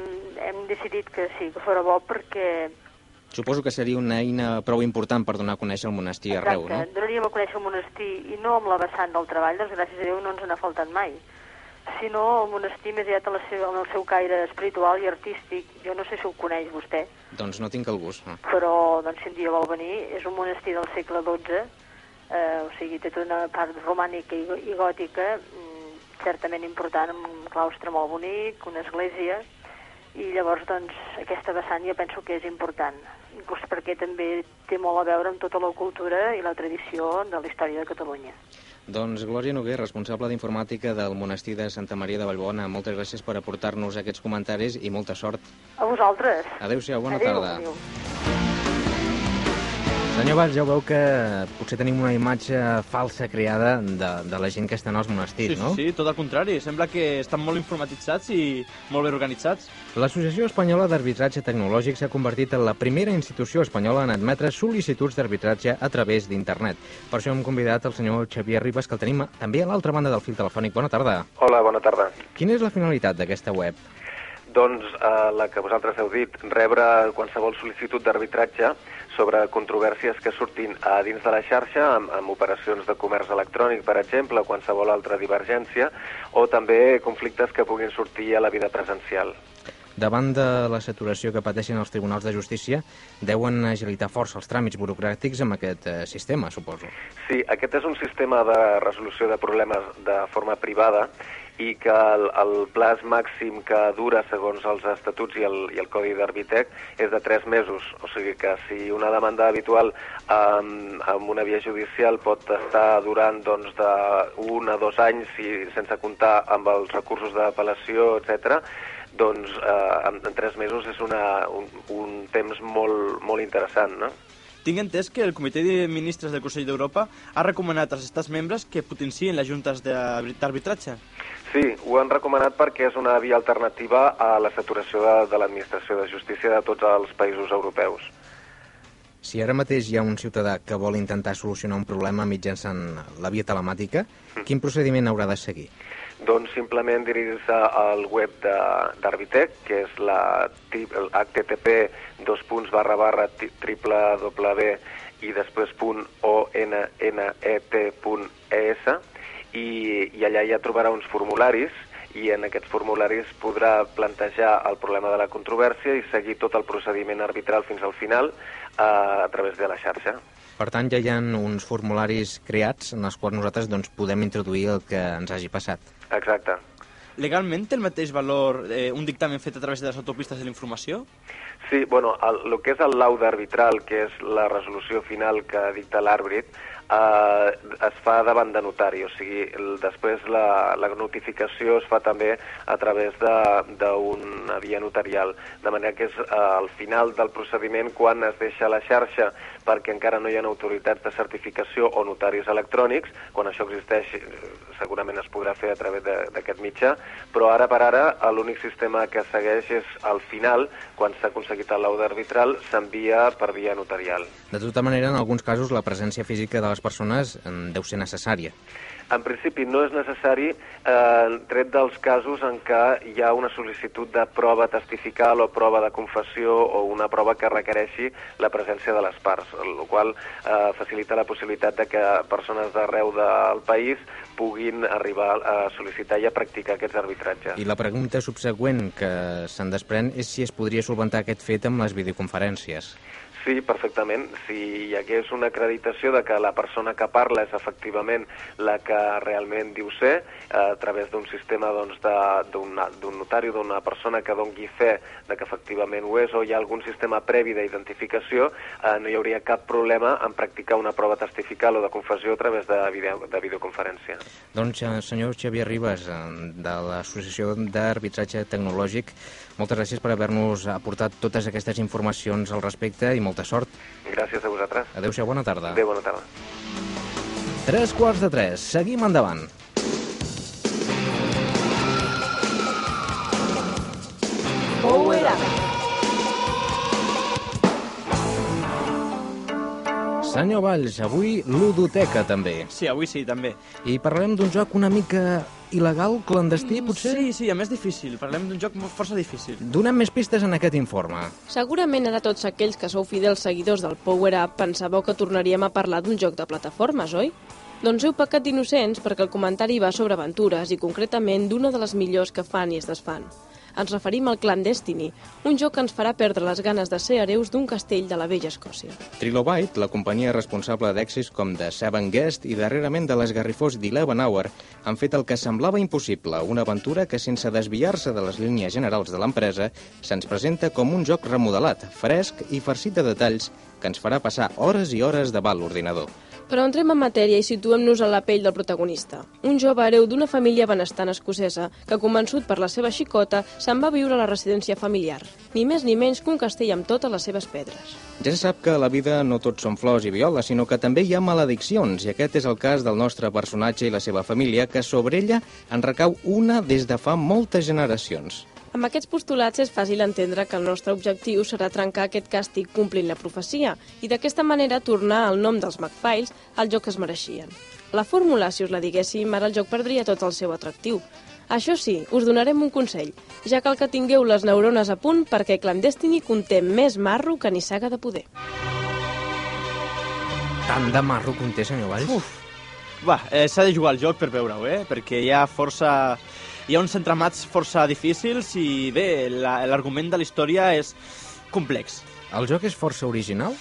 hem decidit que sí, que fora bo perquè
Suposo que seria una eina prou important per donar a conèixer el monestir arreu, no?
donaríem a conèixer el monestir i no amb la vessant del treball, doncs gràcies a Déu no ens n'ha faltat mai, sinó el monestir més aviat la seva, en el seu caire espiritual i artístic. Jo no sé si ho coneix vostè,
Doncs no tinc el gust. No.
però doncs, si un dia vol venir, és un monestir del segle XII, eh, o sigui, té tota una part romànica i, i gòtica, mm, certament important, amb un claustre molt bonic, una església, i llavors doncs, aquesta vessant jo penso que és important, inclús perquè també té molt a veure amb tota la cultura i la tradició de la història de Catalunya.
Doncs Glòria Noguer, responsable d'informàtica del monestir de Santa Maria de Vallbona, moltes gràcies per aportar-nos aquests comentaris i molta sort.
A vosaltres.
Adéu-siau, bona
adéu,
tarda.
Adéu.
Senyor Valls, ja ho veu que potser tenim una imatge falsa creada de, de la gent que està en els monestirs,
Sí,
no?
sí, tot el contrari. Sembla que estan molt informatitzats i molt ben organitzats.
L'Associació Espanyola d'Arbitratge Tecnològic s'ha convertit en la primera institució espanyola en admetre sol·licituds d'arbitratge a través d'internet. Per això hem convidat el senyor Xavier Ribas, que el tenim també a l'altra banda del fil telefònic. Bona tarda.
Hola, bona tarda.
Quina és la finalitat d'aquesta web?
doncs, eh, la que vosaltres heu dit, rebre qualsevol sol·licitud d'arbitratge sobre controvèrsies que surtin a dins de la xarxa, amb, amb operacions de comerç electrònic, per exemple, o qualsevol altra divergència, o també conflictes que puguin sortir a la vida presencial.
Davant de la saturació que pateixen els tribunals de justícia, deuen agilitar força els tràmits burocràtics amb aquest eh, sistema, suposo.
Sí, aquest és un sistema de resolució de problemes de forma privada i que el, el plaç màxim que dura segons els estatuts i el, i el Codi d'Arbitec és de 3 mesos. O sigui que si una demanda habitual amb, amb una via judicial pot estar durant doncs, de un a dos anys i sense comptar amb els recursos d'apel·lació, etc doncs eh, en, en tres mesos és una, un, un temps molt, molt interessant, no?
Tinc entès que el Comitè de Ministres del Consell d'Europa ha recomanat als estats membres que potencien les juntes de- d'arbitratge.
Sí, ho han recomanat perquè és una via alternativa a la saturació de, de l'administració de justícia de tots els països europeus.
Si ara mateix hi ha un ciutadà que vol intentar solucionar un problema mitjançant la via telemàtica, quin procediment haurà de seguir?
Doncs simplement dirigir-se al web d'Arbitec, que és la http dos punts barra barra triple w i després punt onnet.es i, i allà ja trobarà uns formularis i en aquests formularis podrà plantejar el problema de la controvèrsia i seguir tot el procediment arbitral fins al final eh, a través de la xarxa.
Per tant, ja hi ha uns formularis creats en els quals nosaltres doncs, podem introduir el que ens hagi passat.
Exacte.
Legalment té el mateix valor eh, un dictamen fet a través de les autopistes de la informació?
Sí, bueno, el, el que és el laude arbitral, que és la resolució final que dicta l'àrbit, eh, es fa davant de notari, o sigui, el, després la, la notificació es fa també a través de- d'una via notarial, de manera que és eh, al final del procediment quan es deixa la xarxa perquè encara no hi ha autoritats de certificació o notaris electrònics, quan això existeix eh, segurament es podrà fer a través d'aquest mitjà, però ara per ara eh, l'únic sistema que segueix és al final, quan s'ha aconseguit el laude arbitral, s'envia per via notarial.
De tota manera, en alguns casos, la presència física de les persones eh, deu ser necessària.
En principi no és necessari, eh, tret dels casos en què hi ha una sol·licitud de prova testifical o prova de confessió o una prova que requereixi la presència de les parts, el qual eh, facilita la possibilitat de que persones d'arreu del país puguin arribar a sol·licitar i a practicar aquests arbitratges.
I la pregunta subsegüent que se'n desprèn és si es podria solventar aquest fet amb les videoconferències.
Sí, perfectament. Si hi hagués una acreditació de que la persona que parla és efectivament la que realment diu ser, a través d'un sistema doncs, d'un notari d'una persona que dongui fe de que efectivament ho és, o hi ha algun sistema previ d'identificació, eh, no hi hauria cap problema en practicar una prova testifical o de confessió a través de, video, de videoconferència.
Doncs, eh, senyor Xavier Ribas, eh, de l'Associació d'Arbitratge Tecnològic, moltes gràcies per haver-nos aportat totes aquestes informacions al respecte i molta sort.
Gràcies a vosaltres.
Adéu-siau, bona tarda.
Adéu, bona tarda.
Tres quarts de tres. Seguim endavant.
Power Up.
Senyor Valls, avui ludoteca també.
Sí, avui sí, també.
I parlarem d'un joc una mica il·legal, clandestí, potser?
Sí, sí, a més difícil. Parlem d'un joc molt força difícil.
Donem més pistes en aquest informe.
Segurament ara tots aquells que sou fidels seguidors del Power Up pensàveu que tornaríem a parlar d'un joc de plataformes, oi? Doncs heu pecat d'innocents perquè el comentari va sobre aventures i concretament d'una de les millors que fan i es desfan. Ens referim al Clandestiny, un joc que ens farà perdre les ganes de ser hereus d'un castell de la vella Escòcia.
Trilobite, la companyia responsable d'èxits com The Seven Guest i darrerament de l'esgarrifós d'Eleven Hour, han fet el que semblava impossible, una aventura que sense desviar-se de les línies generals de l'empresa, se'ns presenta com un joc remodelat, fresc i farcit de detalls que ens farà passar hores i hores davant l'ordinador.
Però entrem en matèria i situem-nos a la pell del protagonista. Un jove hereu d'una família benestant escocesa que, convençut per la seva xicota, se'n va viure a la residència familiar. Ni més ni menys que un castell amb totes les seves pedres.
Ja se sap que a la vida no tot són flors i violes, sinó que també hi ha malediccions, i aquest és el cas del nostre personatge i la seva família, que sobre ella en recau una des de fa moltes generacions.
Amb aquests postulats és fàcil entendre que el nostre objectiu serà trencar aquest càstig complint la profecia i d'aquesta manera tornar al nom dels McFiles al joc que es mereixien. La fórmula, si us la diguéssim, ara el joc perdria tot el seu atractiu. Això sí, us donarem un consell. Ja cal que tingueu les neurones a punt perquè Clandestiny conté més marro que nissaga de poder.
Tant de marro conté, senyor Valls?
Uf. Va, eh, s'ha de jugar al joc per veure-ho, eh? Perquè hi ha força... Hi ha uns entramats força difícils i bé, la- l'argument de la història és complex.
El joc és força original?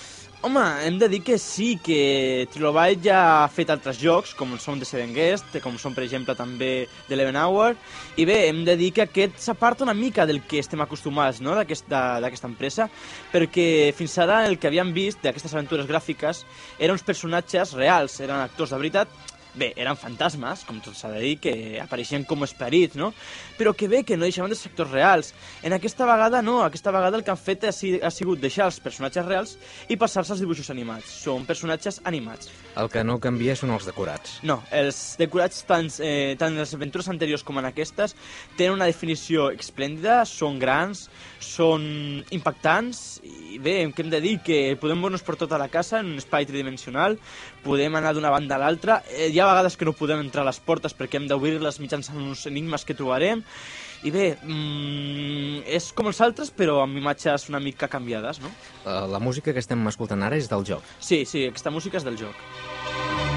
Home, hem de dir que sí, que Trilobyte ja ha fet altres jocs, com són The Seven Guest, com són, per exemple, també The Eleven Hour, i bé, hem de dir que aquest s'aparta una mica del que estem acostumats no? d'aquesta d'aquesta empresa, perquè fins ara el que havíem vist d'aquestes aventures gràfiques eren uns personatges reals, eren actors de veritat, bé, eren fantasmes, com tot s'ha de dir, que apareixien com esperits, no? Però que bé, que no deixaven de ser actors reals. En aquesta vegada no, aquesta vegada el que han fet ha, si- ha sigut deixar els personatges reals i passar-se als dibuixos animats. Són personatges animats.
El que no canvia són els decorats.
No, els decorats tant, eh, tant en les aventures anteriors com en aquestes tenen una definició esplèndida, són grans, són impactants i bé, què hem de dir? Que podem moure-nos per tota la casa en un espai tridimensional, podem anar d'una banda a l'altra, eh, hi ha vegades que no podem entrar a les portes perquè hem d'obrir-les mitjançant uns enigmes que trobarem i bé, mm, és com els altres però amb imatges una mica canviades, no?
Eh, La música que estem escoltant ara és del joc.
Sí, sí, aquesta música és del joc.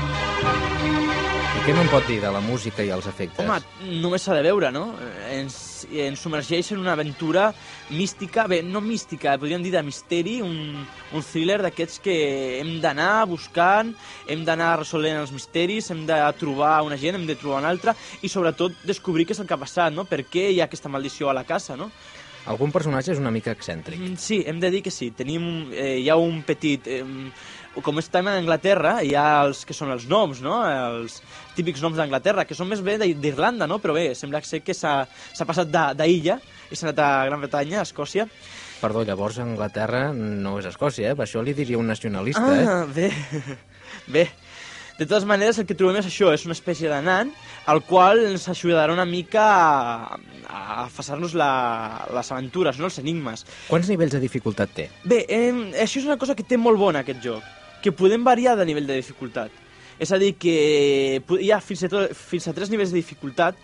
Què me'n pot dir de la música i els efectes?
Home, només s'ha de veure, no? Ens, ens submergeix en una aventura mística, bé, no mística, podríem dir de misteri, un, un thriller d'aquests que hem d'anar buscant, hem d'anar resolent els misteris, hem de trobar una gent, hem de trobar una altra, i sobretot descobrir què és el que ha passat, no? Per què hi ha aquesta maldició a la casa, no?
Algun personatge és una mica excèntric.
Mm, Sí, hem de dir que sí. Tenim, eh, hi ha un petit... Eh, com estem a Anglaterra, hi ha els que són els noms, no? Els típics noms d'Anglaterra, que són més bé d'I- d'Irlanda, no? Però bé, sembla ser que s'ha passat de- d'illa i s'ha anat a Gran Bretanya, a Escòcia.
Perdó, llavors Anglaterra no és Escòcia, eh? Per això li diria un nacionalista, eh?
Ah, bé. <laughs> bé. De totes maneres, el que trobem és això, és una espècie de nan, al qual ens ajudarà una mica a, a passar-nos les aventures, no? els enigmes.
Quants nivells de dificultat té?
Bé, eh, això és una cosa que té molt bona aquest joc, que podem variar de nivell de dificultat. És a dir, que hi ha fins a, to, fins a tres nivells de dificultat,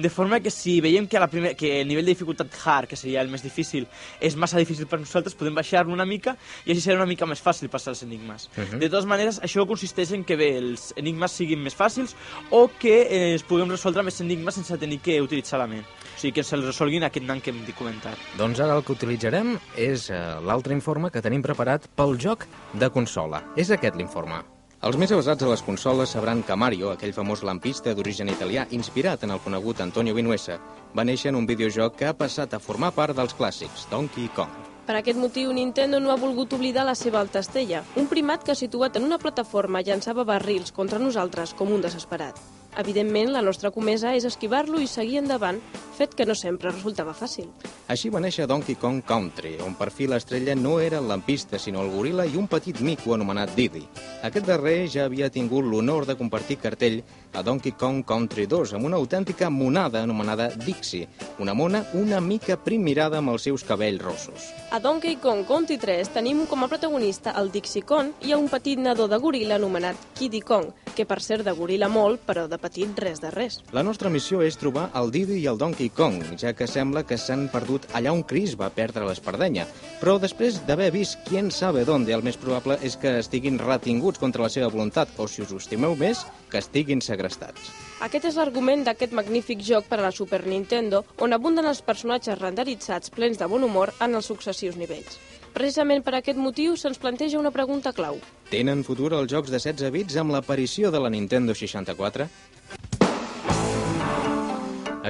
de forma que si veiem que, a la primer, que el nivell de dificultat hard, que seria el més difícil, és massa difícil per nosaltres, podem baixar-lo una mica i així serà una mica més fàcil passar els enigmes.
Mhm.
De totes maneres, això consisteix en que bé, els enigmes siguin més fàcils o que eh, es puguem resoldre més enigmes sense tenir que utilitzar la ment. O sigui, que se'ls resolguin aquest nan que hem comentat.
Doncs ara el que utilitzarem és eh, l'altre informe que tenim preparat pel joc de consola. És aquest l'informe. Els més avasats a les consoles sabran que Mario, aquell famós lampista d'origen italià inspirat en el conegut Antonio Vinuesa, va néixer en un videojoc que ha passat a formar part dels clàssics, Donkey Kong.
Per aquest motiu, Nintendo no ha volgut oblidar la seva alta estella, un primat que situat en una plataforma llançava barrils contra nosaltres com un desesperat. Evidentment, la nostra comesa és esquivar-lo i seguir endavant, fet que no sempre resultava fàcil.
Així va néixer Donkey Kong Country, on per fi l'estrella no era el lampista, sinó el goril·la i un petit mico anomenat Didi. Aquest darrer ja havia tingut l'honor de compartir cartell a Donkey Kong Country 2 amb una autèntica monada anomenada Dixie, una mona una mica primirada amb els seus cabells rossos.
A Donkey Kong Country 3 tenim com a protagonista el Dixie Kong i a un petit nadó de goril·la anomenat Kiddy Kong, que per ser de goril·la molt, però de petit res de res.
La nostra missió és trobar el Didi i el Donkey Kong, ja que sembla que s'han perdut allà on Chris va perdre l'espardenya. Però després d'haver vist quién sabe dónde, el més probable és que estiguin retinguts contra la seva voluntat, o si us estimeu més, que estiguin segrestats.
Aquest és l'argument d'aquest magnífic joc per a la Super Nintendo, on abunden els personatges renderitzats plens de bon humor en els successius nivells. Precisament per aquest motiu se'ns planteja una pregunta clau.
Tenen futur els jocs de 16 bits amb l'aparició de la Nintendo 64?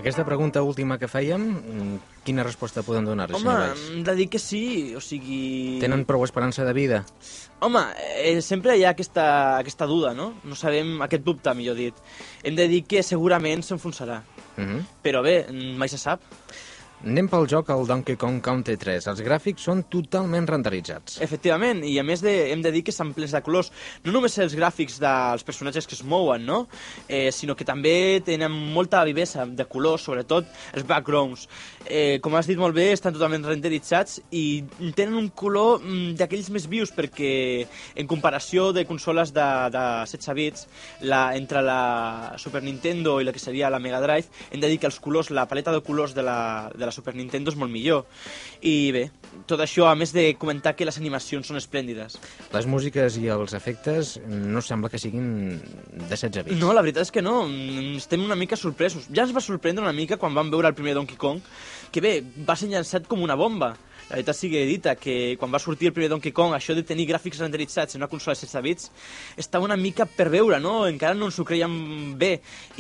Aquesta pregunta última que fèiem, mm, quina resposta podem donar-li,
Home,
senyor Valls?
hem de dir que sí, o sigui...
Tenen prou esperança de vida?
Home, eh, sempre hi ha aquesta, aquesta duda, no? No sabem, aquest dubte, millor dit. Hem de dir que segurament s'enfonsarà.
Uh -huh.
Però bé, mai se sap.
Anem pel joc al Donkey Kong Country 3. Els gràfics són totalment renderitzats.
Efectivament, i a més de, hem de dir que estan plens de colors. No només els gràfics dels personatges que es mouen, no? Eh, sinó que també tenen molta vivesa de colors, sobretot els backgrounds. Eh, com has dit molt bé, estan totalment renderitzats i tenen un color mm, d'aquells més vius perquè en comparació de consoles de, de 16 bits, la, entre la Super Nintendo i la que seria la Mega Drive, hem de dir que els colors, la paleta de colors de la, de la Super Nintendo és molt millor. I bé, tot això, a més de comentar que les animacions són esplèndides.
Les músiques i els efectes no sembla que siguin de 16 bits.
No, la veritat és que no, estem una mica sorpresos. Ja ens va sorprendre una mica quan vam veure el primer Donkey Kong, que bé, va ser llançat com una bomba. La veritat sigui dita que quan va sortir el primer Donkey Kong, això de tenir gràfics renderitzats en una consola de 16 bits, estava una mica per veure, no? Encara no ens ho creiem bé.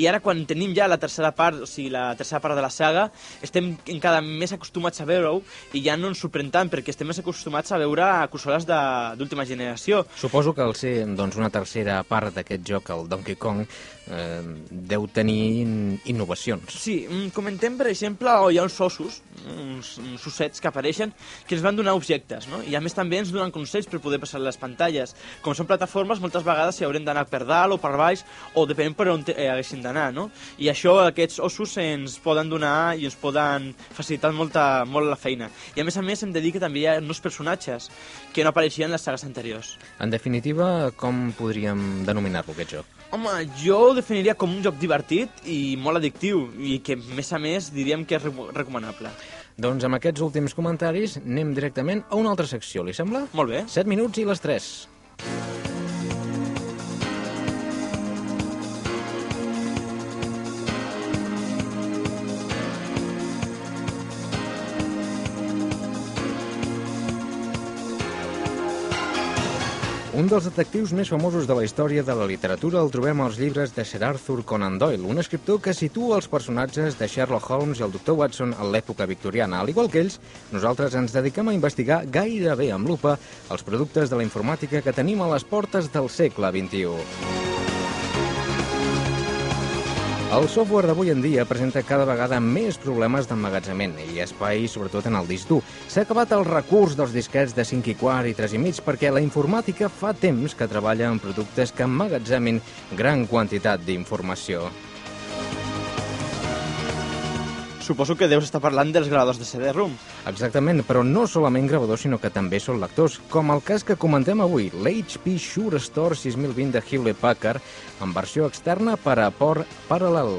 I ara quan tenim ja la tercera part, o sigui, la tercera part de la saga, estem encara més acostumats a veure-ho i ja no ens sorprèn tant, perquè estem més acostumats a veure consoles d'última generació.
Suposo que al ser doncs, una tercera part d'aquest joc, el Donkey Kong, eh, deu tenir in- innovacions.
Sí, mm, comentem, per exemple, oh, hi ha uns ossos, uns, uns ossets que apareixen, que ens van donar objectes, no? I a més també ens donen consells per poder passar les pantalles. Com són plataformes, moltes vegades s'hi haurem d'anar per dalt o per baix, o depenent per on eh, haguessin d'anar, no? I això, aquests ossos ens poden donar i ens poden facilitar molta, molt la feina. I a més a més hem de dir que també hi ha nous personatges que no apareixien en les sagues anteriors.
En definitiva, com podríem denominar-lo, aquest joc?
Home, jo ho definiria com un joc divertit i molt addictiu i que, a més a més, diríem que és re recomanable.
Doncs amb aquests últims comentaris anem directament a una altra secció, li sembla?
Molt bé.
7 minuts i les 3. Un dels detectius més famosos de la història de la literatura el trobem als llibres de Sir Arthur Conan Doyle, un escriptor que situa els personatges de Sherlock Holmes i el Dr. Watson a l'època victoriana. Al igual que ells, nosaltres ens dediquem a investigar gairebé amb lupa els productes de la informàtica que tenim a les portes del segle XXI. El software d'avui en dia presenta cada vegada més problemes d'emmagatzement i espai, sobretot en el disc dur. S'ha acabat el recurs dels disquets de 5 i quart i 3 i mig perquè la informàtica fa temps que treballa en productes que emmagatzemin gran quantitat d'informació.
Suposo que deus estar parlant dels gravadors de CD-ROM.
Exactament, però no solament gravadors, sinó que també són lectors, com el cas que comentem avui, l'HP Shure Store 6020 de Hewlett Packard, en versió externa per a port paral·lel.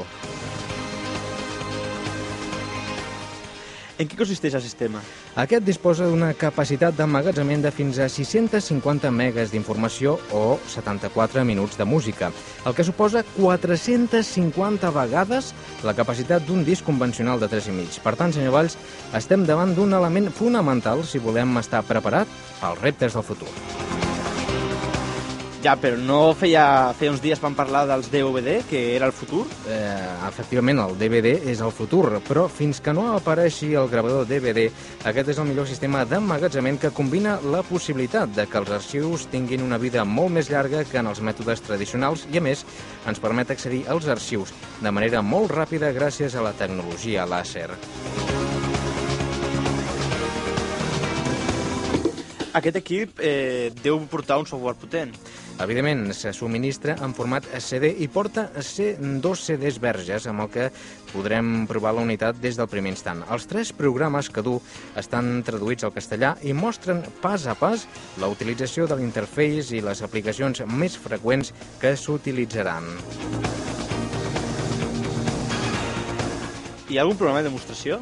En què consisteix el sistema?
Aquest disposa d'una capacitat d'emmagatzement de fins a 650 megas d'informació o 74 minuts de música, el que suposa 450 vegades la capacitat d'un disc convencional de 3,5. Per tant, senyor Valls, estem davant d'un element fonamental si volem estar preparat pels reptes del futur.
Ja, però no feia, feia uns dies vam parlar dels DVD, que era el futur?
Eh, efectivament, el DVD és el futur, però fins que no apareixi el gravador DVD, aquest és el millor sistema d'emmagatzement que combina la possibilitat de que els arxius tinguin una vida molt més llarga que en els mètodes tradicionals i, a més, ens permet accedir als arxius de manera molt ràpida gràcies a la tecnologia làser.
Aquest equip eh, deu portar un software potent.
Evidentment, se subministra en format CD i porta C dos CDs verges amb el que podrem provar la unitat des del primer instant. Els tres programes que du estan traduïts al castellà i mostren pas a pas la utilització de l'interface i les aplicacions més freqüents que s'utilitzaran.
Hi ha algun programa de demostració?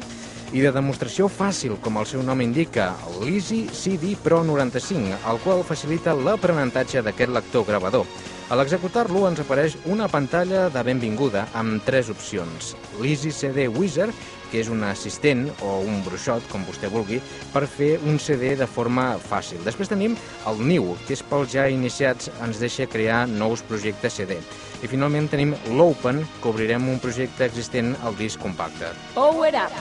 I de demostració fàcil, com el seu nom indica, l'Easy CD Pro 95, el qual facilita l'aprenentatge d'aquest lector gravador. A l'executar-lo ens apareix una pantalla de benvinguda amb tres opcions. L'Easy CD Wizard, que és un assistent o un bruixot, com vostè vulgui, per fer un CD de forma fàcil. Després tenim el New, que és pels ja iniciats, ens deixa crear nous projectes CD. I finalment tenim l'Open, que obrirem un projecte existent al disc compacte.
Power Up.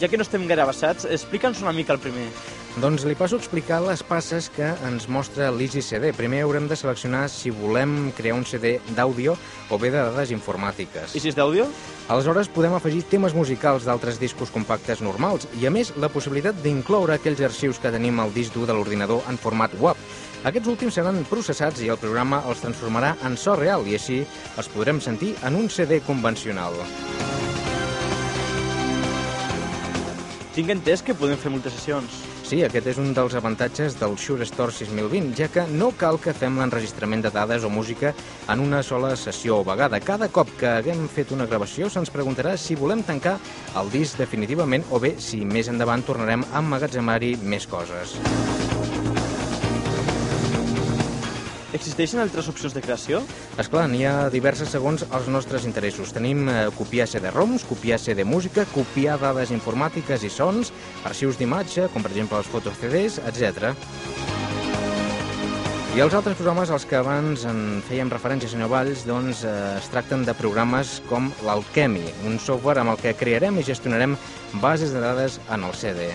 Ja que no estem gaire avançats, explica'ns una mica el primer.
Doncs li passo a explicar les passes que ens mostra l'Easy CD. Primer haurem de seleccionar si volem crear un CD d'àudio o bé de dades informàtiques.
I si és d'àudio?
Aleshores podem afegir temes musicals d'altres discos compactes normals i, a més, la possibilitat d'incloure aquells arxius que tenim al disc dur de l'ordinador en format WAV. Aquests últims seran processats i el programa els transformarà en so real i així els podrem sentir en un CD convencional.
Tinc entès que podem fer moltes sessions.
Sí, aquest és un dels avantatges del Shure Store 6020, ja que no cal que fem l'enregistrament de dades o música en una sola sessió o vegada. Cada cop que haguem fet una gravació se'ns preguntarà si volem tancar el disc definitivament o bé si més endavant tornarem a emmagatzemar-hi més coses.
Existeixen altres opcions de creació?
És clar, n'hi ha diverses segons els nostres interessos. Tenim eh, copiar CD-ROMs, copiar CD-música, copiar dades informàtiques i sons, arxius d'imatge, com per exemple els fotos CDs, etc. I els altres programes als que abans en fèiem referència, senyor Valls, doncs eh, es tracten de programes com l'Alchemy, un software amb el que crearem i gestionarem bases de dades en el CD.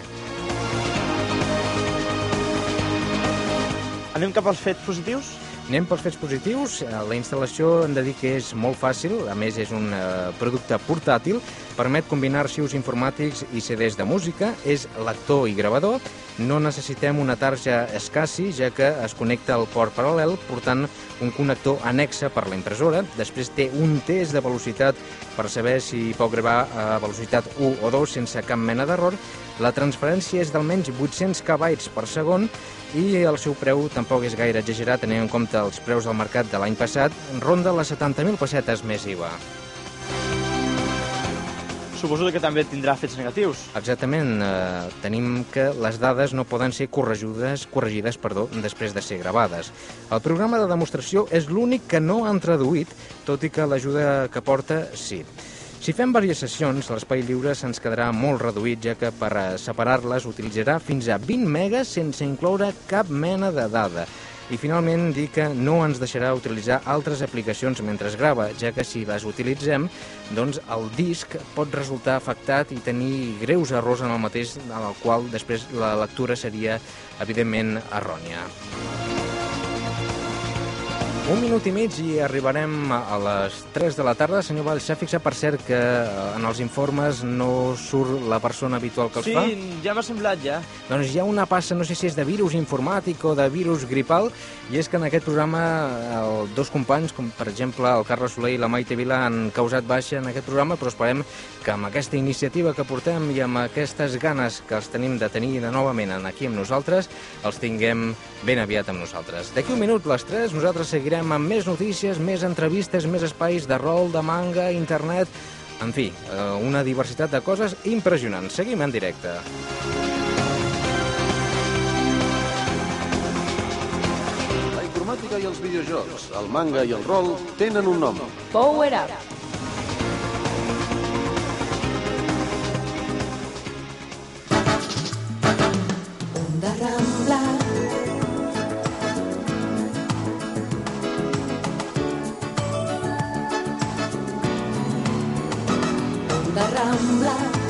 Anem cap als fets positius?
Anem pels fets positius. Eh, La instal·lació hem de dir que és molt fàcil, a més és un eh, producte portàtil, permet combinar arxius informàtics i CDs de música, és lector i gravador, no necessitem una tarja SCSI, ja que es connecta al port paral·lel, portant un connector anexa per la impressora. Després té un test de velocitat per saber si pot gravar a velocitat 1 o 2 sense cap mena d'error. La transferència és d'almenys 800 kbytes per segon i el seu preu tampoc és gaire exagerat, tenint en compte els preus del mercat de l'any passat, ronda les 70.000 pessetes més IVA.
Suposo que també tindrà fets negatius.
Exactament, eh, tenim que les dades no poden ser corregides, corregides perdó, després de ser gravades. El programa de demostració és l'únic que no han traduït, tot i que l'ajuda que porta sí. Si fem diverses sessions, l'espai lliure se'ns quedarà molt reduït, ja que per a separar-les utilitzarà fins a 20 megas sense incloure cap mena de dada. I finalment dir que no ens deixarà utilitzar altres aplicacions mentre es grava, ja que si les utilitzem, doncs el disc pot resultar afectat i tenir greus errors en el mateix, en el qual després la lectura seria, evidentment, errònia. Un minut i mig i arribarem a les 3 de la tarda. Senyor Valls, s'ha fixat per cert que eh, en els informes no surt la persona habitual que els
Sí,
fa?
ja m'ha semblat, ja.
Doncs hi ha una passa, no sé si és de virus informàtic o de virus gripal, i és que en aquest programa el, dos companys, com per exemple el Carles Soler i la Maite Vila, han causat baixa en aquest programa, però esperem que amb aquesta iniciativa que portem i amb aquestes ganes que els tenim de tenir de novament aquí amb nosaltres, els tinguem ben aviat amb nosaltres. D'aquí un minut, les 3, nosaltres seguirem seguirem amb més notícies, més entrevistes, més espais de rol, de manga, internet... En fi, eh, una diversitat de coses impressionants. Seguim en directe.
La informàtica i els videojocs, el manga i el rol tenen un nom.
Power Up. Onda Rambla la rambla.